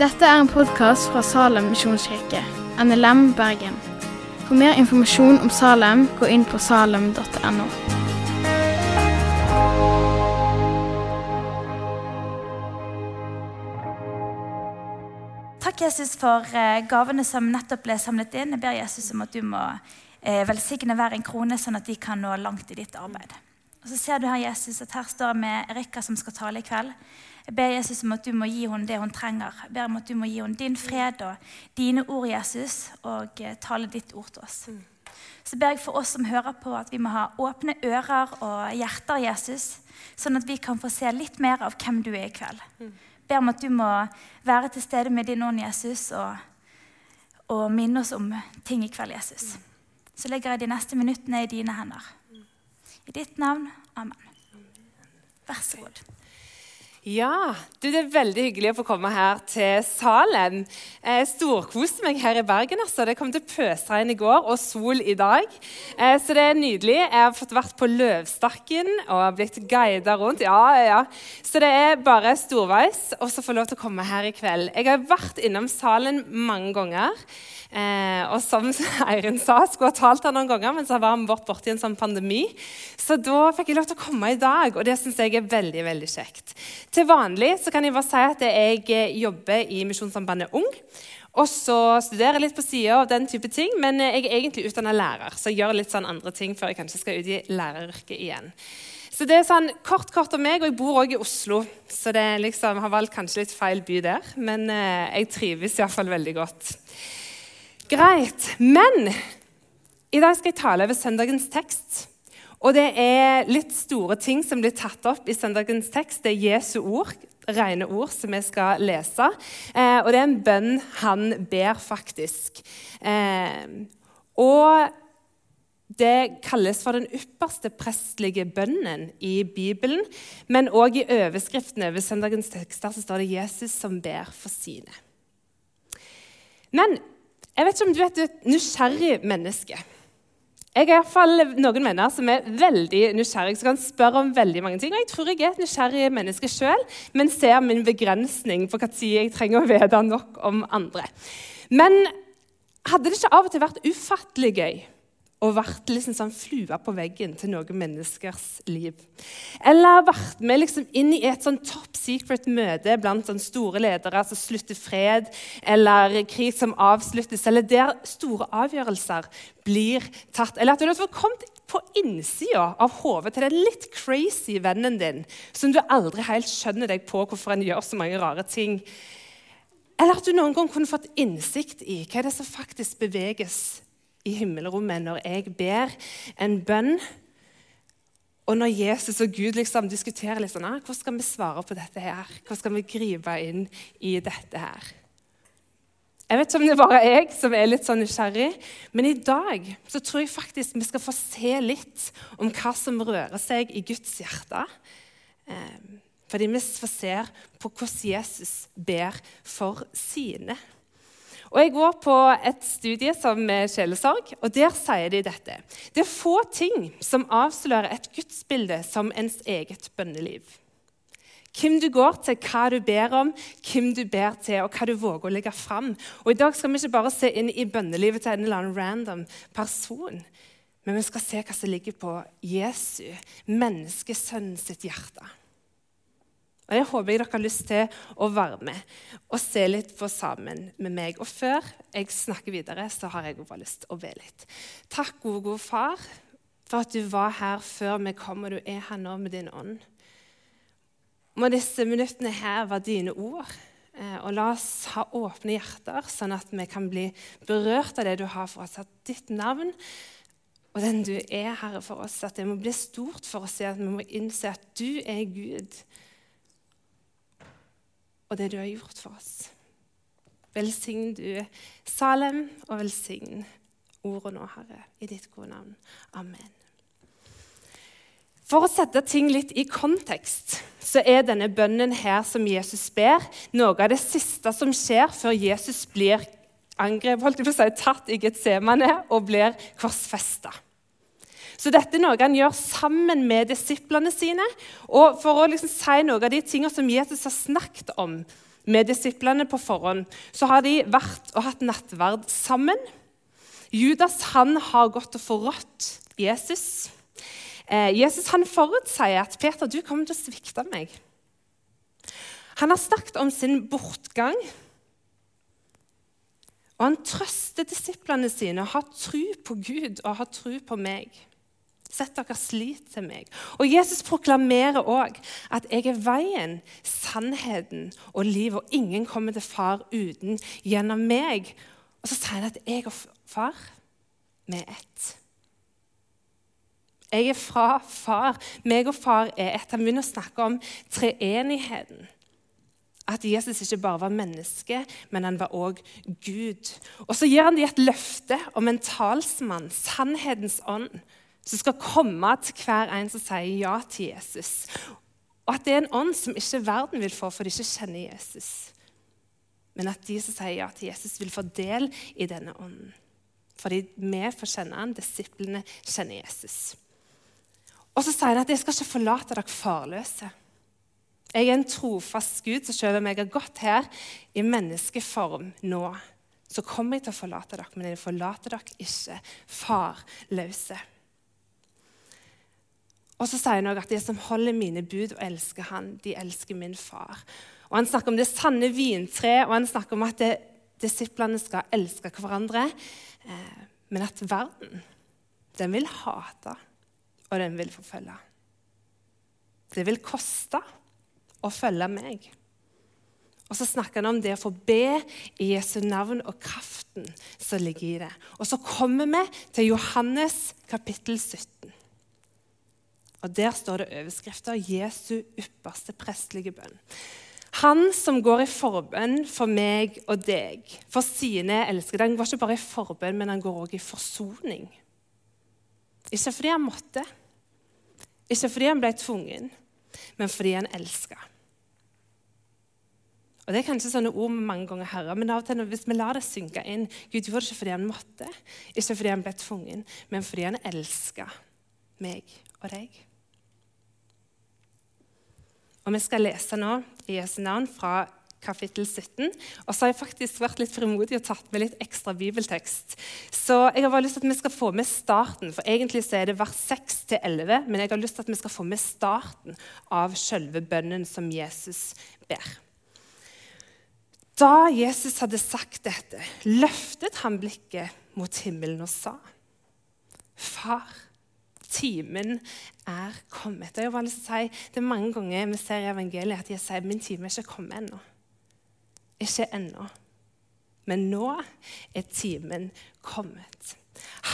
Dette er en podkast fra Salem misjonskirke, NLM Bergen. For mer informasjon om Salem, gå inn på salem.no. Takk, Jesus, for eh, gavene som nettopp ble samlet inn. Jeg ber Jesus om at du må eh, velsigne hver en krone, sånn at de kan nå langt i ditt arbeid. Og så ser du her, Jesus, at her står jeg med Erika som skal tale i kveld. Jeg ber Jesus om at du må gi henne det hun trenger. Jeg ber om at du må gi henne din fred og dine ord, Jesus, og eh, tale ditt ord til oss. Så ber jeg for oss som hører på, at vi må ha åpne ører og hjerter, Jesus, sånn at vi kan få se litt mer av hvem du er i kveld. Jeg ber om at du må være til stede med din ånd, Jesus, og, og minne oss om ting i kveld, Jesus. Så legger jeg de neste minuttene i dine hender. I ditt navn. Amen. Vær så god. Ja, du, Det er veldig hyggelig å få komme her til Salem. Jeg storkoste meg her i Bergen. altså. Det kom til pøsregn i går og sol i dag. Eh, så det er nydelig. Jeg har fått vært på Løvstakken og blitt guida rundt. Ja, ja. Så det er bare storveis å få lov til å komme her i kveld. Jeg har vært innom Salen mange ganger. Eh, og som Eirin sa, skulle ha talt her noen ganger, men så var vi bort borti en sånn pandemi. Så da fikk jeg lov til å komme i dag, og det syns jeg er veldig veldig kjekt. Til vanlig så kan jeg bare si at jeg eh, jobber i Misjonssambandet Ung. Og så studerer jeg litt på sida av den type ting, men jeg er egentlig utdanna lærer. Så jeg gjør litt sånn andre ting før jeg kanskje skal ut i læreryrket igjen. Så det er sånn kort kort om meg, og jeg bor òg i Oslo. Så det liksom, har valgt kanskje litt feil by der, men eh, jeg trives iallfall veldig godt. Greit. Men i dag skal jeg tale over søndagens tekst. Og det er litt store ting som blir tatt opp i søndagens tekst. Det er Jesu ord, rene ord, som vi skal lese. Eh, og det er en bønn han ber, faktisk. Eh, og det kalles for den ypperste prestlige bønnen i Bibelen. Men òg i overskriften over søndagens tekster så står det 'Jesus som ber for sine'. Men jeg vet ikke om du er et nysgjerrig menneske. Jeg er i hvert fall noen venner som er veldig nysgjerrig, som kan spørre om veldig mange ting. Og jeg tror jeg er et nysgjerrig menneske sjøl, men ser min begrensning på når jeg trenger å vite nok om andre. Men hadde det ikke av og til vært ufattelig gøy og vært liksom sånn flua på veggen til noen menneskers liv. Eller vært med liksom inn i et sånn top secret møte blant sånne store ledere som slutter fred, eller krig som avsluttes, eller der store avgjørelser blir tatt. Eller at du har kommet på innsida av hodet til den litt crazy vennen din som du aldri helt skjønner deg på hvorfor en gjør så mange rare ting. Eller at du noen gang kunne fått innsikt i hva det er som faktisk beveges i himmelrommet når jeg ber en bønn. Og når Jesus og Gud liksom diskuterer litt sånn, ah, hvordan skal vi svare på dette her? Hvordan skal vi gripe inn i dette her? Jeg vet ikke om det bare er jeg som er litt sånn nysgjerrig, men i dag så tror jeg faktisk vi skal få se litt om hva som rører seg i Guds hjerte. Ehm, fordi vi får se på hvordan Jesus ber for sine. Og Jeg går på et studie som sjelesorg, og der sier de dette. Det er få ting som avslører et gudsbilde som ens eget bønneliv. Hvem du går til, hva du ber om, hvem du ber til, og hva du våger å legge fram. Og I dag skal vi ikke bare se inn i bønnelivet til en eller annen random person, men vi skal se hva som ligger på Jesu, menneskesønnen sitt hjerte. Og Det håper jeg dere har lyst til å være med og se litt på sammen med meg. Og før jeg snakker videre, så har jeg bare lyst til å be litt. Takk, gode, gode far, for at du var her før vi kom, og du er her nå med din ånd. Må disse minuttene her være dine ord. Eh, og la oss ha åpne hjerter, sånn at vi kan bli berørt av det du har for oss. At ditt navn og den du er, Herre, for oss, at det må bli stort for oss. At vi må innse at du er Gud og det du har gjort for oss. Velsign du Salem, og velsign ordet nå, Herre, i ditt gode navn. Amen. For å sette ting litt i kontekst så er denne bønnen her som Jesus ber, noe av det siste som skjer før Jesus blir angrepet, holdt jeg på å si, tatt i Getsemane og blir korsfesta. Så dette er noe han gjør sammen med disiplene sine. Og For å liksom si noe av de tingene som Jesus har snakket om med disiplene på forhånd, så har de vært og hatt nattverd sammen. Judas han har gått og forrådt Jesus. Eh, Jesus han forutsier at Peter, du kommer til å svikte meg. Han har snakket om sin bortgang. Og han trøster disiplene sine og har tro på Gud og har tro på meg. Sett deres lit til meg. Og Jesus proklamerer òg at jeg er veien, sannheten og livet, og ingen kommer til far uten gjennom meg. Og så sier han at jeg og far, vi er ett. Jeg er fra far. Meg og far er ett. Han begynner å snakke om treenigheten. At Jesus ikke bare var menneske, men han var òg Gud. Og så gir han dem et løfte om en talsmann, sannhetens ånd, som skal komme til hver en som sier ja til Jesus. Og at det er en ånd som ikke verden vil få, for de ikke kjenner Jesus. Men at de som sier ja til Jesus, vil få del i denne ånden. Fordi vi får kjenne han, disiplene kjenner Jesus. Og så sier han at 'jeg skal ikke forlate dere farløse'. Jeg er en trofast Gud, så selv om jeg har gått her i menneskeform nå, så kommer jeg til å forlate dere, men jeg forlater dere ikke farløse. Og så sier han også at de som holder mine bud og elsker han, de elsker min far. Og Han snakker om det sanne vintre, og han snakker om at det, disiplene skal elske hverandre. Eh, men at verden, den vil hate og den vil forfølge. Det vil koste å følge meg. Og så snakker han om det å få be i Jesu navn og kraften som ligger i det. Og så kommer vi til Johannes kapittel 17. Og Der står det overskrifter 'Jesu ypperste prestelige bønn'. Han som går i forbønn for meg og deg, for sine elskede. Han går ikke bare i forbønn, men han går også i forsoning. Ikke fordi han måtte, ikke fordi han ble tvungen, men fordi han elska. Og Det er kanskje sånne ord vi mange ganger hører, men av og til hvis vi lar det synke inn Gud gjorde det ikke fordi han måtte, ikke fordi han ble tvungen, men fordi han elska meg og deg. Og Vi skal lese nå i Jesu navn fra kapittel 17. Og så har jeg faktisk vært litt frimodig og tatt med litt ekstra bibeltekst. Så jeg har bare lyst til at vi skal få med starten, for egentlig så er det vers 6-11. Men jeg har lyst til at vi skal få med starten av selve bønnen som Jesus ber. Da Jesus hadde sagt dette, løftet han blikket mot himmelen og sa, Far, timen er kommet. Jeg har lyst til å si, Det er mange ganger vi ser i evangeliet at jeg sier min time er ikke kommet ennå. Ikke ennå. Men nå er timen kommet.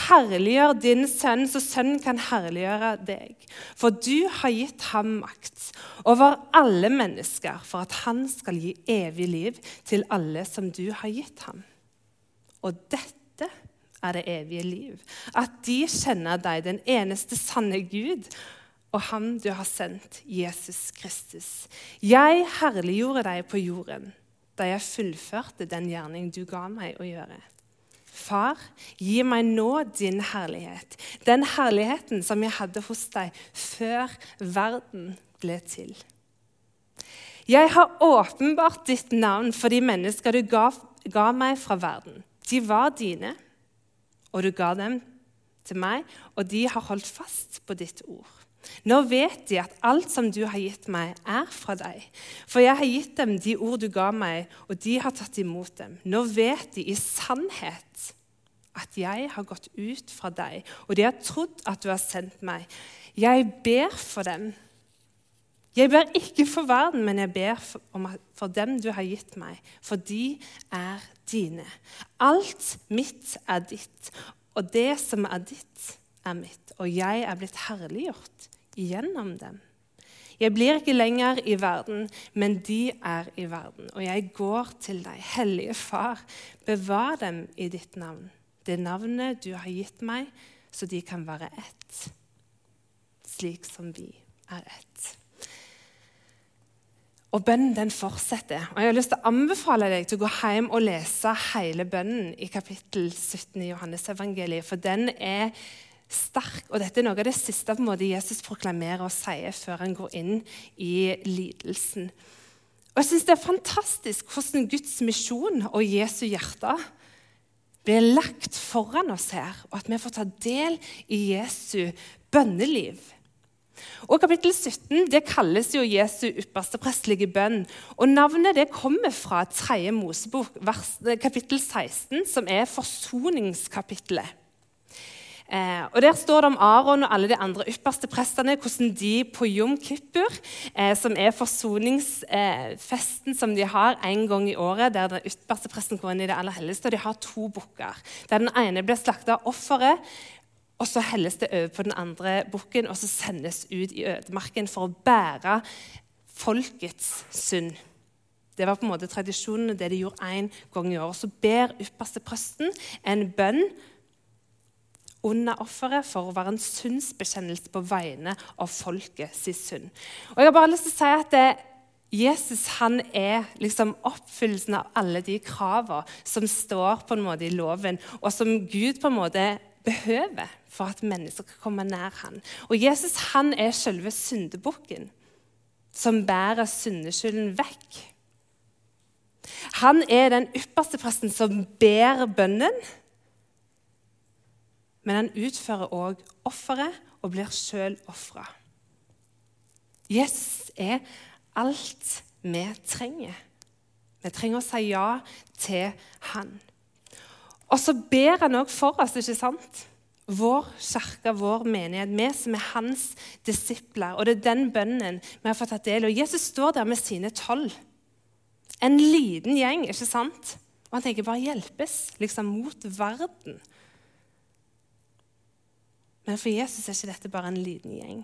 Herliggjør din sønn, så sønnen kan herliggjøre deg. For du har gitt ham makt over alle mennesker for at han skal gi evig liv til alle som du har gitt ham. Og dette er det evige liv, at de kjenner deg, den eneste sanne Gud, og Han du har sendt, Jesus Kristus. Jeg herliggjorde deg på jorden da jeg fullførte den gjerning du ga meg å gjøre. Far, gi meg nå din herlighet, den herligheten som jeg hadde hos deg før verden ble til. Jeg har åpenbart ditt navn for de mennesker du ga, ga meg fra verden. De var dine, og du ga dem til meg, og de har holdt fast på ditt ord. Nå vet de at alt som du har gitt meg, er fra deg. For jeg har gitt dem de ord du ga meg, og de har tatt imot dem. Nå vet de i sannhet at jeg har gått ut fra deg, og de har trodd at du har sendt meg. Jeg ber for dem. Jeg ber ikke for verden, men jeg ber for, dem du har gitt meg, for de er dine. Alt mitt er ditt, og det som er ditt, er mitt, og jeg er blitt herliggjort gjennom dem. Jeg blir ikke lenger i verden, men de er i verden. Og jeg går til deg, Hellige Far, bevar dem i ditt navn, det navnet du har gitt meg, så de kan være ett, slik som vi er ett. Og bønnen den fortsetter. Og Jeg har lyst til å anbefale deg til å gå hjem og lese hele bønnen i kapittel 17 i Johannes-evangeliet, for den er sterk. Og dette er noe av det siste på en måte Jesus proklamerer og sier før han går inn i lidelsen. Og jeg synes Det er fantastisk hvordan Guds misjon og Jesu hjerte blir lagt foran oss her, og at vi får ta del i Jesu bønneliv. Og Kapittel 17 det kalles jo Jesu ypperste prestelige bønn. og Navnet det kommer fra 3. Mosebok, kapittel 16, som er forsoningskapittelet. Eh, og Der står det om Aron og alle de andre ypperste prestene, hvordan de på Jom Kippur, eh, som er forsoningsfesten eh, som de har en gang i året, der den ypperste presten går inn i det aller helligste, og de har to bukker. Der den ene blir slakta av offeret, og så helles det over på den andre bukken og så sendes ut i ødemarken for å bære folkets synd. Det var på en måte tradisjonen, det de gjorde én gang i året. Så ber ypperste presten en bønn under offeret for å være en syndsbekjennelse på vegne av folket sin synd. Og jeg har bare lyst til å si at det, Jesus han er liksom oppfyllelsen av alle de kravene som står på en måte i loven, og som Gud på en måte behøver for at mennesker kan komme nær ham. Og Jesus han er selve syndebukken som bærer syndeskylden vekk. Han er den ypperste presten som ber bønnen men han utfører òg offeret og blir sjøl ofra. Jesus er alt vi trenger. Vi trenger å si ja til han. Og så ber han òg for oss, ikke sant? Vår kirke, vår menighet, vi som er hans disipler. Og det er den bønnen vi har fått tatt del i. Og Jesus står der med sine tolv. En liten gjeng, ikke sant? Og han tenker bare hjelpes liksom mot verden. Men for Jesus er ikke dette bare en liten gjeng.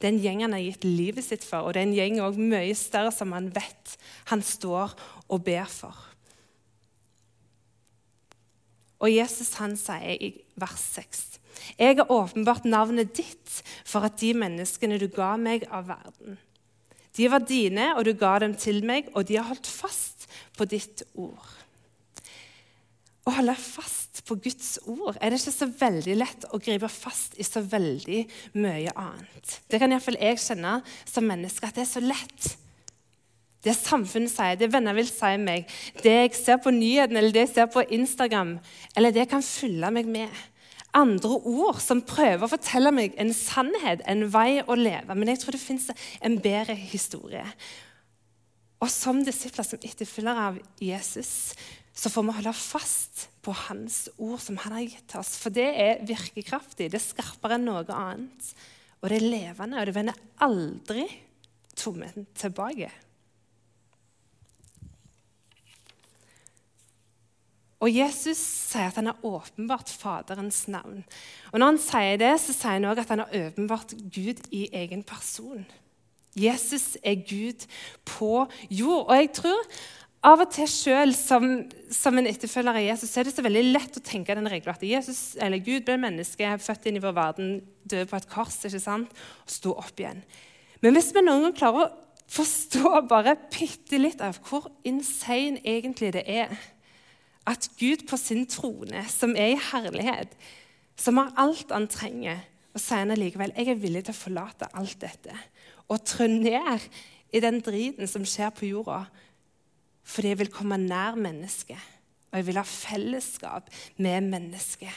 Det er en gjeng han har gitt livet sitt for, og det er en gjeng også mye større som han vet han står og ber for. Og Jesus han sier i vers 6.: Jeg har åpenbart navnet ditt for at de menneskene du ga meg av verden. De var dine, og du ga dem til meg, og de har holdt fast på ditt ord å holde fast på Guds ord er det ikke så veldig lett å gripe fast i så veldig mye annet. Det kan iallfall jeg kjenne som menneske, at det er så lett. Det samfunnet sier, det venner vil si meg, det jeg ser på nyhetene eller det jeg ser på Instagram, eller det jeg kan fylle meg med. Andre ord som prøver å fortelle meg en sannhet, en vei å leve. Men jeg tror det fins en bedre historie. Og som disipler, som etterfølgere av Jesus, så får vi holde fast på Hans ord som Han har gitt oss. For det er virkekraftig, det er skarpere enn noe annet. Og det er levende, og det vender aldri tomme tilbake. Og Jesus sier at han har åpenbart Faderens navn. Og Når han sier det, så sier han også at han har åpenbart Gud i egen person. Jesus er Gud på jord. Og jeg tror av og til sjøl som, som, en etterfølger av Jesus så er det så veldig lett å tenke den regla at Jesus, eller Gud ble menneske, født inn i vår verden, døde på et kors ikke sant? og sto opp igjen. Men hvis vi noen gang klarer å forstå bare bitte litt av hvor insane egentlig det er at Gud på sin trone, som er i herlighet, som har alt han trenger, og sier han likevel jeg er villig til å forlate alt dette og trå ned i den driten som skjer på jorda fordi jeg vil komme nær mennesket, og jeg vil ha fellesskap med mennesket.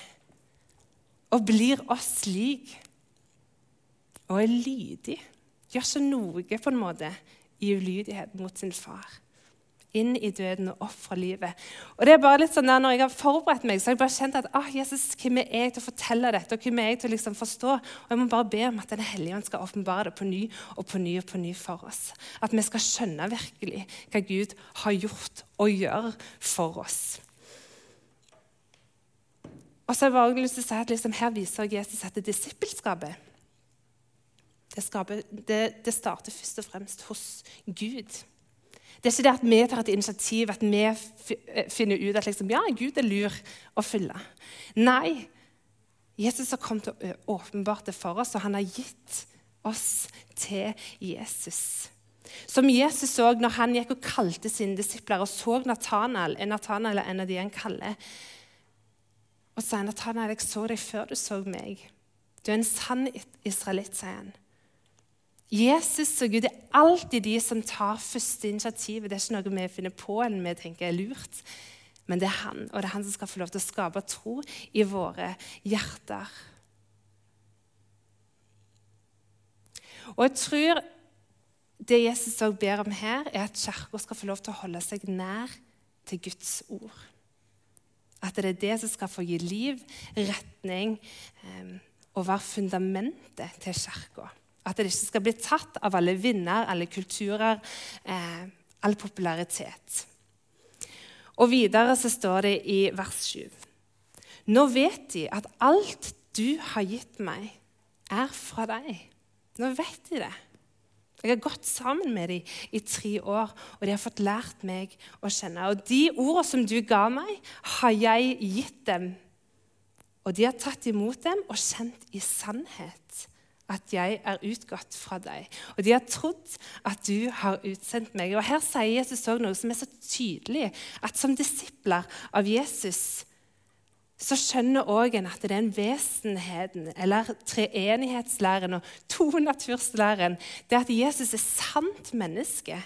Og blir oss lik og er lydig. Gjør ikke noe på en måte i ulydighet mot sin far inn i døden og opp fra livet. Og det er bare litt sånn der, Når jeg har forberedt meg, så har jeg bare kjent at ah, Jesus, hvem er jeg til å fortelle dette, og hvem er jeg til å liksom forstå? Og Jeg må bare be om at Den hellige ånd skal åpenbare det på ny og på ny og på ny for oss. At vi skal skjønne virkelig hva Gud har gjort og gjør for oss. Og så har jeg bare lyst til å si at liksom, Her viser Jesus at det disippelskapet det, det, det starter først og fremst hos Gud. Det er ikke det at vi tar et initiativ, at vi eh, finner ut at liksom, ja, Gud er lur å følge. Nei. Jesus har kommet og åpenbart det for oss, og han har gitt oss til Jesus. Som Jesus så når han gikk og kalte sine disipler og så Nathanael, Nathanael er en av de han kaller, og sa Nathanael, jeg så deg før du så meg. Du er en sann israelitt, sier han. Jesus og Gud er alltid de som tar første initiativet. Det er ikke noe vi finner på enn vi tenker er lurt. Men det er han, og det er han som skal få lov til å skape tro i våre hjerter. Og jeg tror det Jesus også ber om her, er at Kirka skal få lov til å holde seg nær til Guds ord. At det er det som skal få gi liv, retning eh, og være fundamentet til Kirka. At det ikke skal bli tatt av alle vinner, alle kulturer, eh, all popularitet. Og videre så står det i vers 7. Nå vet de at alt du har gitt meg, er fra deg. Nå vet de det. Jeg har gått sammen med dem i tre år, og de har fått lært meg å kjenne. Og de ordene som du ga meg, har jeg gitt dem. Og de har tatt imot dem og kjent i sannhet at jeg er utgått fra deg. Og de har trodd at du har utsendt meg. Og Her sier Jesus også noe som er så tydelig, at som disipler av Jesus så skjønner òg en at det er den vesenheten, eller treenighetslæren og tonaturslæren, det at Jesus er sant menneske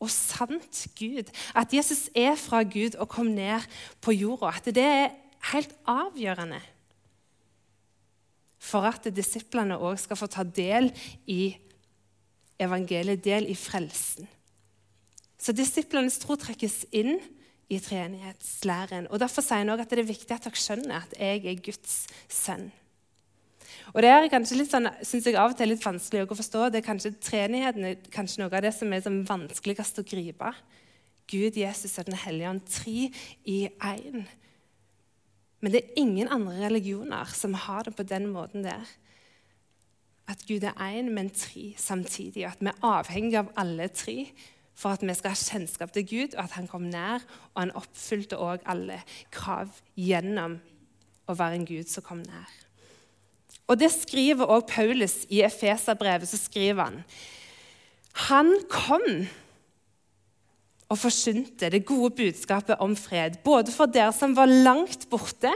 og sant Gud. At Jesus er fra Gud og kom ned på jorda. At det er helt avgjørende for at disiplene òg skal få ta del i evangeliet, del i frelsen. Så disiplenes tro trekkes inn i treenighetslæren. Og Derfor sier han også at det er viktig at dere skjønner at jeg er Guds sønn. Og Det er kanskje litt sånn, synes jeg av og til litt vanskelig å forstå. Det er kanskje Treenigheten kanskje noe av det som er som vanskeligst å gripe. Gud, Jesus og Den hellige ånd, tre i én. Men det er ingen andre religioner som har det på den måten der. At Gud er én, men tre samtidig. At vi er avhengige av alle tre for at vi skal ha kjennskap til Gud, og at han kom nær, og han oppfylte òg alle krav gjennom å være en Gud som kom nær. Og Det skriver òg Paulus i Efeserbrevet. Så skriver han Han kom og forsynte det gode budskapet om fred, både for dere som var langt borte,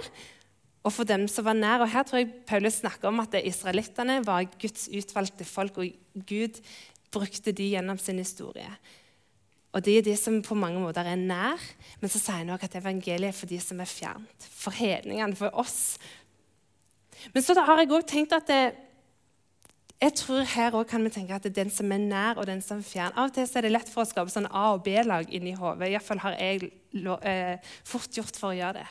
og for dem som var nær. Og Her tror jeg Paulus snakker om at israelittene var Guds utvalgte folk, og Gud brukte de gjennom sin historie. Og Det er de som på mange måter er nær, men så sier han også at evangeliet er for de som er fjernt. For hedningene, for oss. Men så har jeg også tenkt at det, jeg tror Her også kan vi tenke at det er den som er nær, og den som er fjern. Av og til er det lett for å skape sånn A- og B-lag inni hodet. Iallfall har jeg eh, fort gjort for å gjøre det.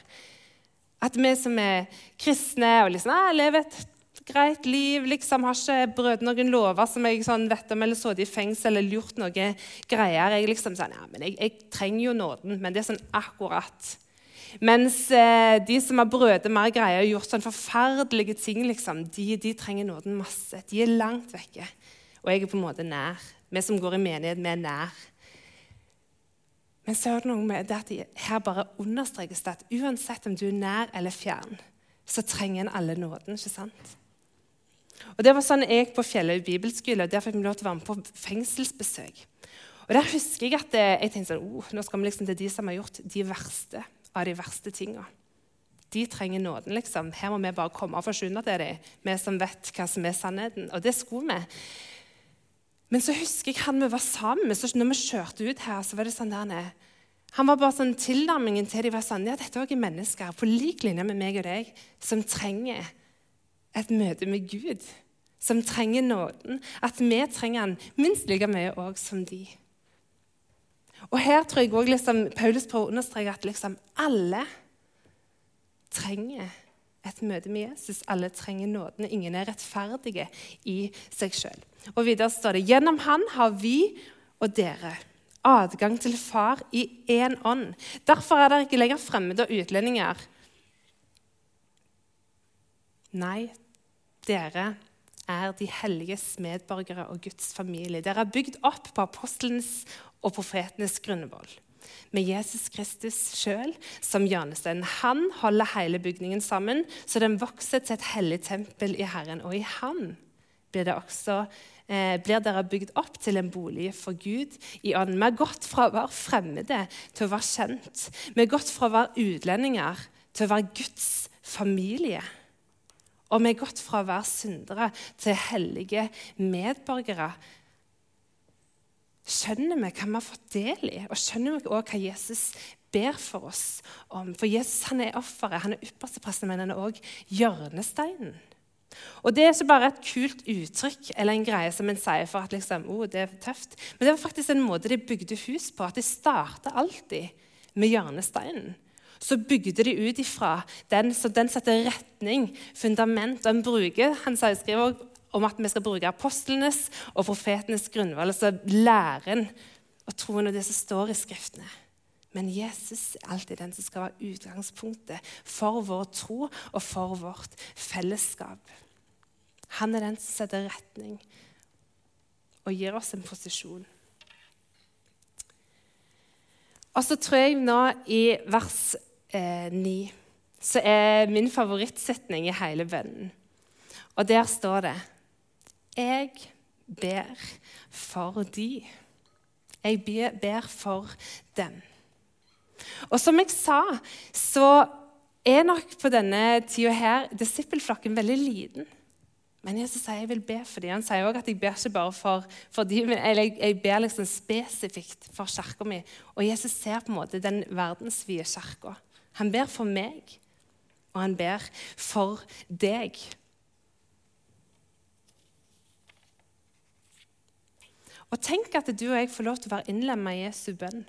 At vi som er kristne og liksom, ah, lever et greit liv, liksom har ikke brutt noen lover som jeg sånn, vet om, eller sittet i fengsel eller gjort noe greier. Jeg liksom sånn, ja, men jeg, jeg trenger jo nåden, men det er sånn akkurat. Mens eh, de som har brødet mer greier og gjort sånne forferdelige ting, liksom, de, de, trenger nåden masse. De er langt vekke. Og jeg er på en måte nær. Vi som går i menighet, vi er nær. Men så er det noe med det at her bare understrekes det at uansett om du er nær eller fjern, så trenger en alle nåden. ikke sant? Og Det var sånn jeg gikk på Fjellhaug bibelskole, og der fikk vi lov til å være med på fengselsbesøk. Og Der husker jeg at eh, jeg tenkte sånn, oh, nå skal vi liksom til de som har gjort de verste av de verste tinga. De trenger nåden. liksom. Her må vi bare komme og forsyne til dem, vi som vet hva som er sannheten. Og det skulle vi. Men så husker jeg han vi var sammen med. når vi kjørte ut her, så var det sånn der nede. Han var bare sånn tilnærmingen til de var sånn, ja, Dette er også mennesker på lik linje med meg og deg som trenger et møte med Gud. Som trenger nåden. At vi trenger han minst like mye òg som de. Og her tror jeg også liksom, Paulus prøver å understreke at liksom alle trenger et møte med Jesus. Alle trenger nåden. Ingen er rettferdige i seg sjøl. Og videre står det gjennom han har vi og dere adgang til Far i én ånd. Derfor er dere ikke lenger fremmede og utlendinger. Nei, dere er de helliges medborgere og Guds familie. Dere er bygd opp på apostlenes og profetenes grunnvoll. Med Jesus Kristus sjøl som hjørnestein. Han holder hele bygningen sammen, så den vokser til et hellig tempel i Herren. Og i Han blir, også, eh, blir dere bygd opp til en bolig for Gud i ånden. Vi har gått fra å være fremmede til å være kjent. Vi har gått fra å være utlendinger til å være Guds familie. Og vi er gått fra å være syndere til hellige medborgere. Skjønner vi hva vi har fått del i, og skjønner vi også hva Jesus ber for oss om? For Jesus han er offeret, han er ypperstepresten, men han er òg hjørnesteinen. Og Det er ikke bare et kult uttrykk eller en greie som en sier for at liksom, oh, det er tøft. Men det var faktisk en måte de bygde hus på. At de starta alltid med hjørnesteinen. Så bygde de ut ifra den, så den setter retning, fundament. Og en bruker, Han skriver om at vi skal bruke apostlenes og profetenes grunnvoll, altså læren og troen og det som står i Skriftene. Men Jesus er alltid den som skal være utgangspunktet for vår tro og for vårt fellesskap. Han er den som setter retning og gir oss en posisjon. Og så tror jeg nå i vers eh, 9 så er min favorittsetning i hele bønnen. Og der står det Jeg ber for de. Jeg ber for dem. Og som jeg sa, så er nok på denne tida her disippelflokken veldig liten. Men Jesus sier jeg vil be for dem. Han sier også at jeg ber ikke bare for, for dem, men jeg, jeg ber liksom spesifikt for kirka mi. Og Jesus ser på en måte den verdensvide kirka. Han ber for meg, og han ber for deg. Og tenk at du og jeg får lov til å være innlemma i Jesu bønn.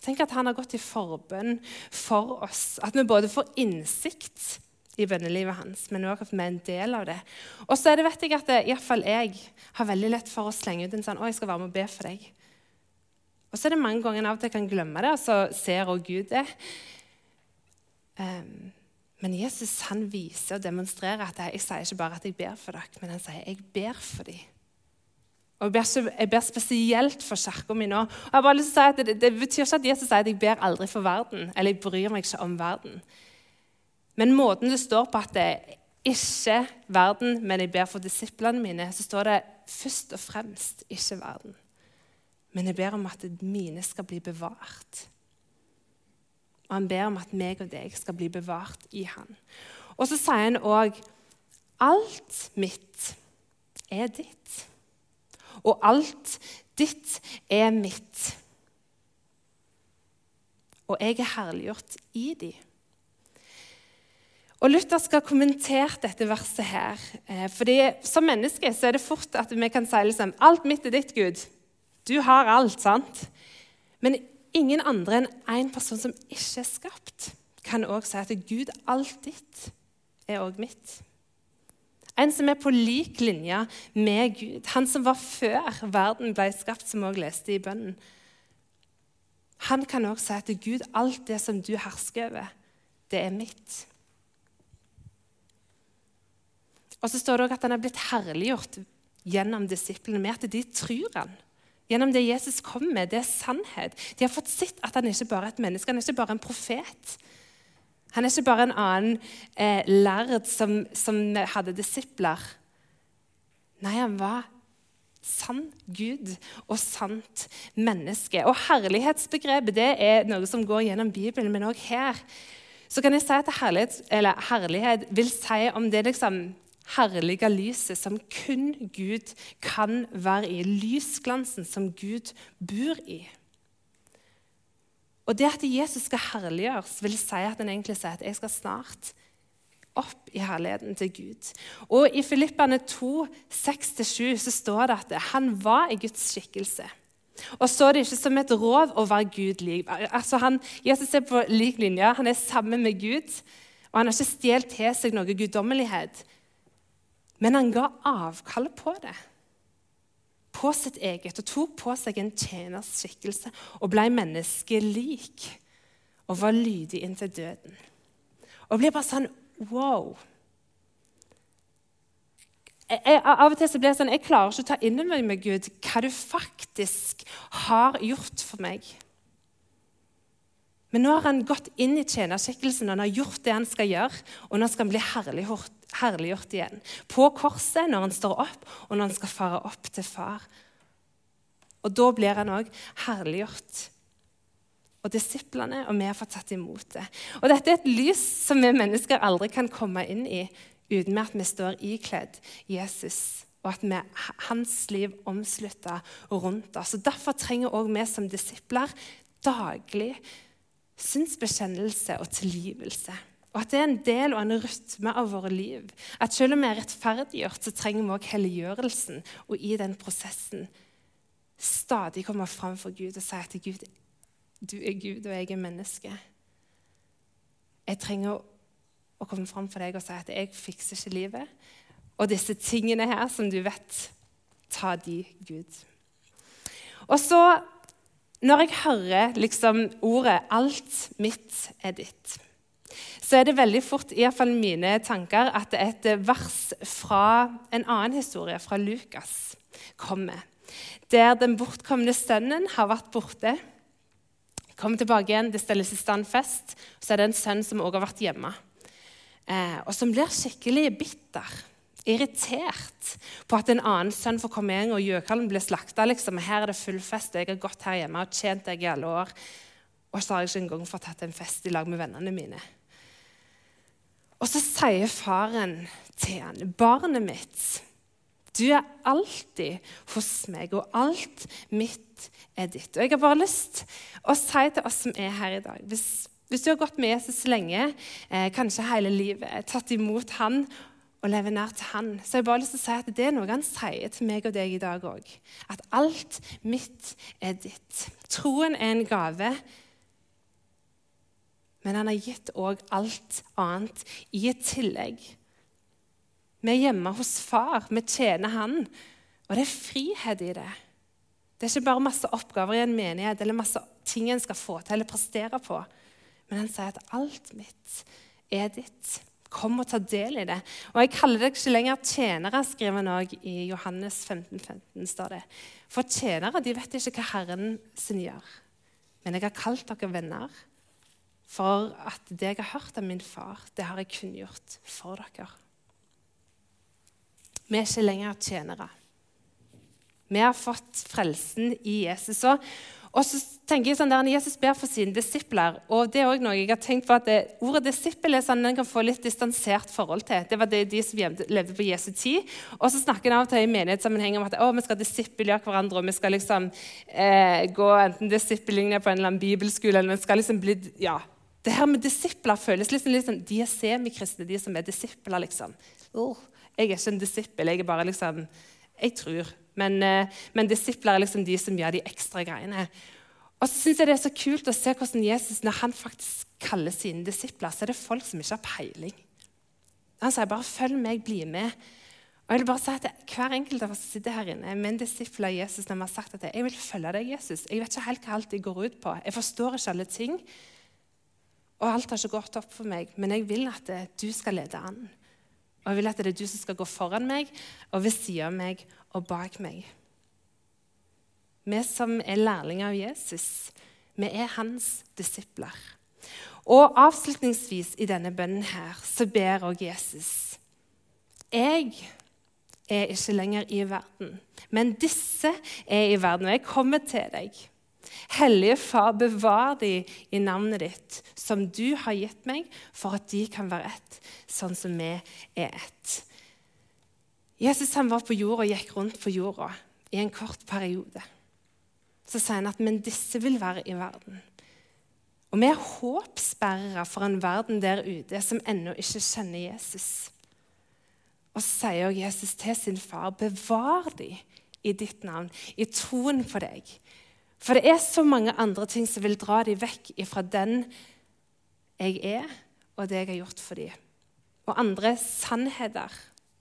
Tenk at han har gått i forbønn for oss. At vi både får innsikt i bønnelivet hans, men òg at vi er en del av det. Og så er det vet jeg at iallfall jeg har veldig lett for å slenge ut en sånn 'Å, jeg skal være med og be for deg'. Og så er det mange ganger av og til jeg kan glemme det, og så ser også Gud det. Um, men Jesus han viser og demonstrerer at jeg, jeg sier ikke bare at jeg ber for dere, men han sier jeg ber for dem. Og jeg ber, jeg ber spesielt for kirka mi nå. Og jeg bare lyst til å si at det, det, betyr ikke at Jesus sier at jeg ber aldri for verden, eller jeg bryr meg ikke om verden. Men måten det står på at det er ikke verden, men jeg ber for disiplene mine, så står det først og fremst ikke verden. Men jeg ber om at mine skal bli bevart. Og han ber om at meg og deg skal bli bevart i han. Og så sier han òg alt mitt er ditt. Og alt ditt er mitt. Og jeg er herliggjort i de. Og Luther skal ha kommentert dette verset her. Eh, fordi Som menneske så er det fort at vi kan si liksom, alt mitt er ditt, Gud. Du har alt, sant? Men ingen andre enn én en person som ikke er skapt, kan òg si at Gud, alt ditt er òg mitt. En som er på lik linje med Gud. Han som var før verden ble skapt, som òg leste i bønnen. Han kan òg si at Gud, alt det som du hersker over, det er mitt. Og så står det også at han er blitt herliggjort gjennom disiplene med at de tror han. Gjennom det Jesus kom med, det er sannhet. De har fått sett at han ikke bare er et menneske, han er ikke bare en profet. Han er ikke bare en annen eh, lærd som, som, hadde disipler. Nei, han var sann Gud og sant menneske. Og herlighetsbegrepet det er noe som går gjennom Bibelen, men òg her. Så kan jeg si at herlighet, herlighet vil si om det liksom herlige lyset som kun Gud kan være i. Lysglansen som Gud bor i. Og det at Jesus skal herliggjøres, vil si at han egentlig sier at jeg skal snart opp i herligheten til Gud. Og I Filippane 2, 6-7 så står det at han var i Guds skikkelse. Og så er det ikke som et rov å være Gud lik. Altså han, Jesus er på lik linje. Han er sammen med Gud, og han har ikke stjålet til seg noe guddommelighet. Men han ga avkall på det, på sitt eget, og tok på seg en tjeners skikkelse og ble menneskelik og var lydig inntil døden. Og blir bare sånn wow. Jeg, jeg, av og til så blir jeg sånn, jeg klarer ikke å ta inn over meg Gud, hva du faktisk har gjort for meg. Men nå har han gått inn i tjenerskikkelsen, og han har gjort det han skal gjøre, og nå skal han bli herliggjort, herliggjort igjen. På korset, når han står opp, og når han skal fare opp til far. Og da blir han òg herliggjort og disiplene, og vi har fått tatt imot det. Og dette er et lys som vi mennesker aldri kan komme inn i uten at vi står ikledd Jesus, og at vi, hans liv omslutter rundt oss. Og Derfor trenger òg vi som disipler daglig synsbekjennelse og tilgivelse. Og at det er en del og en rytme av våre liv. At selv om vi er rettferdiggjort, så trenger vi også helliggjørelsen. Og i den prosessen stadig komme fram for Gud og si at Gud, du er Gud, og jeg er menneske. Jeg trenger å komme fram for deg og si at jeg fikser ikke livet. Og disse tingene her som du vet, ta de, Gud. Og så, når jeg hører liksom ordet 'alt mitt er ditt' så er det veldig fort i hvert fall mine tanker at et vers fra en annen historie, fra Lukas, kommer. Der den bortkomne sønnen har vært borte, kommer tilbake igjen, det stilles i stand fest. Så er det en sønn som også har vært hjemme, eh, og som blir skikkelig bitter. Irritert på at en annen sønn får komme igjen, og gjøkalven blir slakta. Liksom. Her er det full fest, og jeg har gått her hjemme og tjent deg i alle år. Og så har jeg ikke engang fått hatt en fest i lag med vennene mine. Og så sier faren til han, 'Barnet mitt, du er alltid hos meg, og alt mitt er ditt.' Og Jeg har bare lyst å si til oss som er her i dag Hvis, hvis du har gått med Jesus lenge, eh, kanskje hele livet, tatt imot han og lever nær til han, så har jeg bare lyst til å si at det er noe han sier til meg og deg i dag òg. At alt mitt er ditt. Troen er en gave men han har gitt òg alt annet i et tillegg. Vi er hjemme hos far, vi tjener han, og det er frihet i det. Det er ikke bare masse oppgaver i en menighet eller masse ting en skal få til eller prestere på. Men han sier at alt mitt er ditt. Kom og ta del i det. Og jeg kaller deg ikke lenger tjenere, skriver han òg i Johannes 15, 15, står det. For tjenere de vet ikke hva Herren sin gjør. Men jeg har kalt dere venner. For at det jeg har hørt av min far, det har jeg kunngjort for dere. Vi er ikke lenger tjenere. Vi har fått frelsen i Jesus. Og så tenker jeg sånn der, Jesus ber for sine disipler. og det er også noe jeg har tenkt på at det, Ordet disippel er sånn en kan få litt distansert forhold til. Det var det de som levde på Jesu tid. Og så snakker en av og til i menighetssammenheng om at å, vi skal disippelgjøre hverandre. og vi skal liksom eh, gå enten disippellinja på en eller annen bibelskole eller vi skal liksom bli, ja, det her med disipler føles litt, litt sånn De er semikristne, de som er disipler, liksom. Oh, jeg er ikke en disippel, jeg er bare liksom Jeg tror. Men, eh, men disipler er liksom de som gjør de ekstra greiene. Og så synes jeg Det er så kult å se hvordan Jesus når han faktisk kaller sine disipler, så er det folk som ikke har peiling. Han sier bare 'følg meg, bli med'. Og jeg vil bare si at Hver enkelt av oss som sitter her inne med en disippel av Jesus når vi har sagt at 'jeg vil følge deg, Jesus'. Jeg vet ikke helt hva alt det går ut på. Jeg forstår ikke alle ting. Og alt har ikke gått opp for meg, men jeg vil at det, du skal lede an. Og jeg vil at det er du som skal gå foran meg og ved siden av meg og bak meg. Vi som er lærlinger av Jesus, vi er hans disipler. Og avslutningsvis i denne bønnen her så ber også Jesus Jeg er ikke lenger i verden, men disse er i verden, og jeg kommer til deg. Hellige Far, bevar de i navnet ditt, som du har gitt meg, for at de kan være ett, sånn som vi er ett. Jesus han var på jorda og gikk rundt på jorda i en kort periode. Så sier han at men disse vil være i verden. Og vi er håpsbærere for en verden der ute som ennå ikke kjenner Jesus. Og så sier Jesus til sin far, bevar de i ditt navn, i troen på deg, for det er så mange andre ting som vil dra dem vekk fra den jeg er, og det jeg har gjort for dem. Og andre sannheter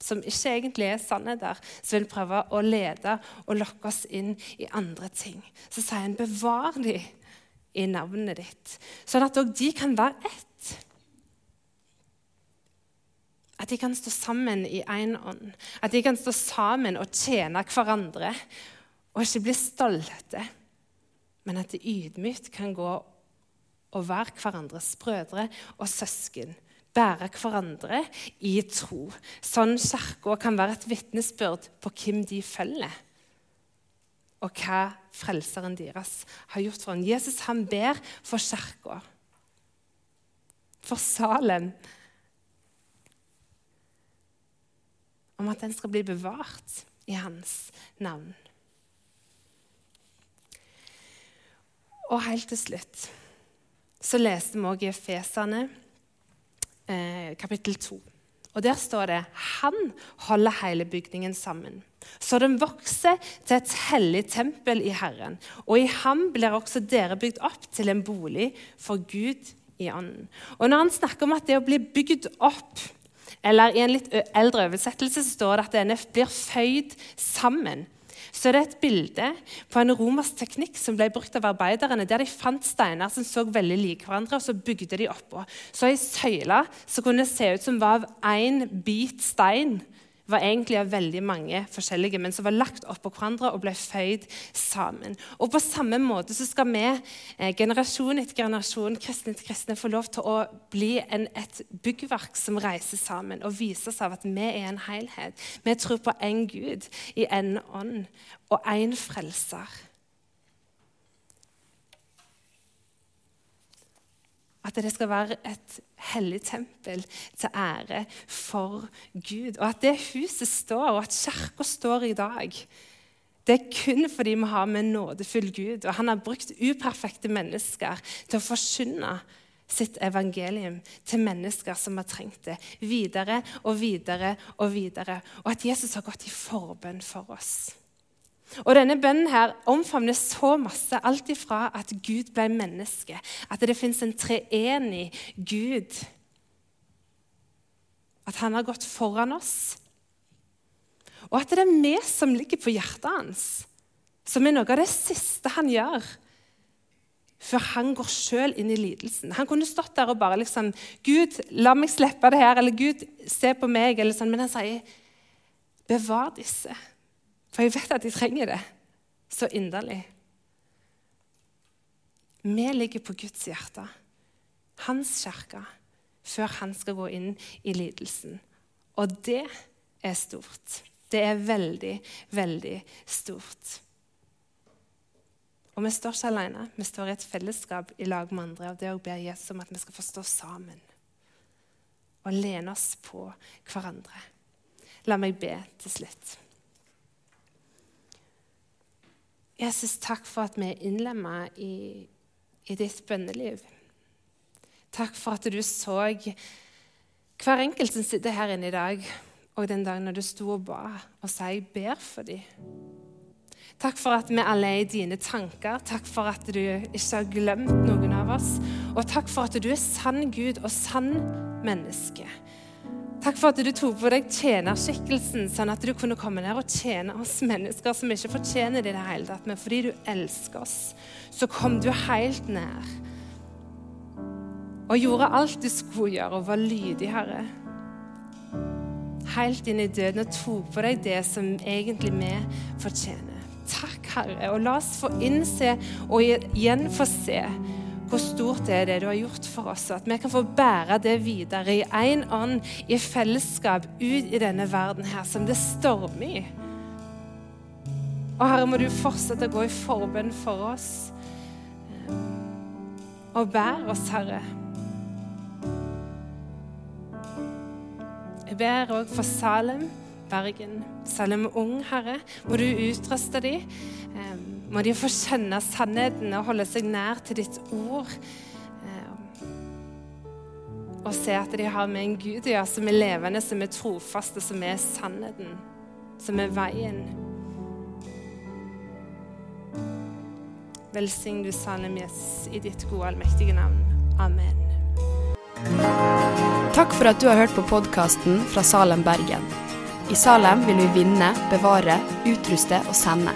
som ikke egentlig er sannheter, som vil prøve å lede og lokke oss inn i andre ting. Så sier han, bevar dem i navnet ditt, sånn at òg de kan være ett. At de kan stå sammen i én ånd. At de kan stå sammen og tjene hverandre og ikke bli stolte men at det ydmykt kan gå og være hverandres brødre og søsken. Bære hverandre i tro. Sånn Kirka kan være et vitnesbyrd på hvem de følger. og hva frelseren deres har gjort for ham. Jesus han ber for kirka, for Salem, om at den skal bli bevart i hans navn. Og helt til slutt så leste vi også i Efesene eh, kapittel 2. Og Der står det han holder hele bygningen sammen, så den vokser til et hellig tempel i Herren. Og i ham blir også dere bygd opp til en bolig for Gud i ånden. Og når han snakker om at det å bli bygd opp eller I en litt eldre oversettelse så står det at denne blir føyd sammen så det er et bilde på en romersk teknikk som ble brukt av arbeiderne, der de fant steiner som så veldig like hverandre, og så bygde de oppå. Så ei søyle som kunne se ut som var av én bit stein, var egentlig av veldig mange forskjellige, men som var lagt oppå hverandre og ble føyd sammen. Og På samme måte så skal vi, eh, generasjon etter generasjon, kristne etter kristne, få lov til å bli en, et byggverk som reiser sammen og viser seg av at vi er en helhet. Vi tror på én Gud i én ånd og én frelser. At det skal være et hellig tempel til ære for Gud. Og at det huset står, og at kirka står i dag, det er kun fordi vi har med en nådefull Gud. Og han har brukt uperfekte mennesker til å forkynne sitt evangelium til mennesker som har trengt det. Videre og videre og videre. Og at Jesus har gått i forbønn for oss. Og Denne bønnen her omfavner så masse, alt ifra at Gud ble menneske, at det fins en treenig Gud, at han har gått foran oss, og at det er vi som ligger på hjertet hans, som er noe av det siste han gjør før han går sjøl inn i lidelsen. Han kunne stått der og bare liksom 'Gud, la meg slippe det her.' Eller 'Gud, se på meg.' Eller sånn. Men han sier, 'Bevar disse.' For jeg vet at de trenger det så inderlig. Vi ligger på Guds hjerte, hans kirke, før han skal gå inn i lidelsen. Og det er stort. Det er veldig, veldig stort. Og vi står ikke alene. Vi står i et fellesskap i lag med andre. og Det å be Jesus om at vi skal få stå sammen og lene oss på hverandre. La meg be til slutt. Jesus, takk for at vi er innlemma i, i, ditt bønneliv. Takk for at du så hver enkelt som sitter her inne i dag, og den dagen når du sto og ba og sa 'jeg ber for dem'. Takk for at vi alle er i dine tanker. Takk for at du ikke har glemt noen av oss. Og takk for at du er sann Gud og sann menneske. Takk for at du tok på deg tjenerskikkelsen, sånn at du kunne komme ned og tjene oss mennesker som ikke fortjener det i det hele tatt. Men fordi du elsker oss, så kom du helt ned og gjorde alt du skulle gjøre, og var lydig, Herre. Helt inn i døden og tok på deg det som egentlig vi fortjener. Takk, Herre, og la oss få innse og igjen få se hvor stort det er det du har gjort for oss, og at vi kan få bære det videre i én ånd, i fellesskap, ut i denne verden her som det stormer i. Og Herre, må du fortsette å gå i forbønn for oss og bære oss, Herre. Jeg ber òg for Salem, Bergen, Salem Ung, Herre. Må du utruste dem må de få skjønne sannheten og holde seg nær til ditt ord. Eh, og se at de har med en Gud ja, som er levende, som er trofaste, som er sannheten, som er veien. Velsign du Salem Jesus i ditt gode, allmektige navn. Amen. Takk for at du har hørt på podkasten fra Salem, Bergen. I Salem vil vi vinne, bevare, utruste og sende